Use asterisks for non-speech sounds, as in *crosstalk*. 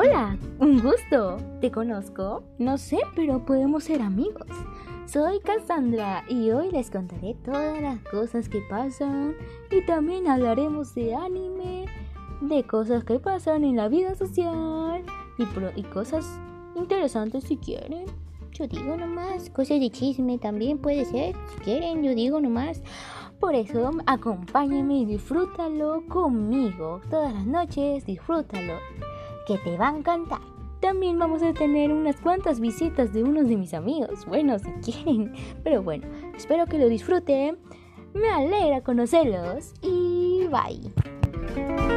Hola, un gusto. ¿Te conozco? No sé, pero podemos ser amigos. Soy Cassandra y hoy les contaré todas las cosas que pasan y también hablaremos de anime, de cosas que pasan en la vida social y, y cosas interesantes si quieren. Yo digo nomás, cosas de chisme también puede ser, si quieren, yo digo nomás. Por eso, acompáñame y disfrútalo conmigo. Todas las noches, disfrútalo que te va a encantar. También vamos a tener unas cuantas visitas de unos de mis amigos. Bueno, si *laughs* quieren. Pero bueno, espero que lo disfruten. Me alegra conocerlos y bye.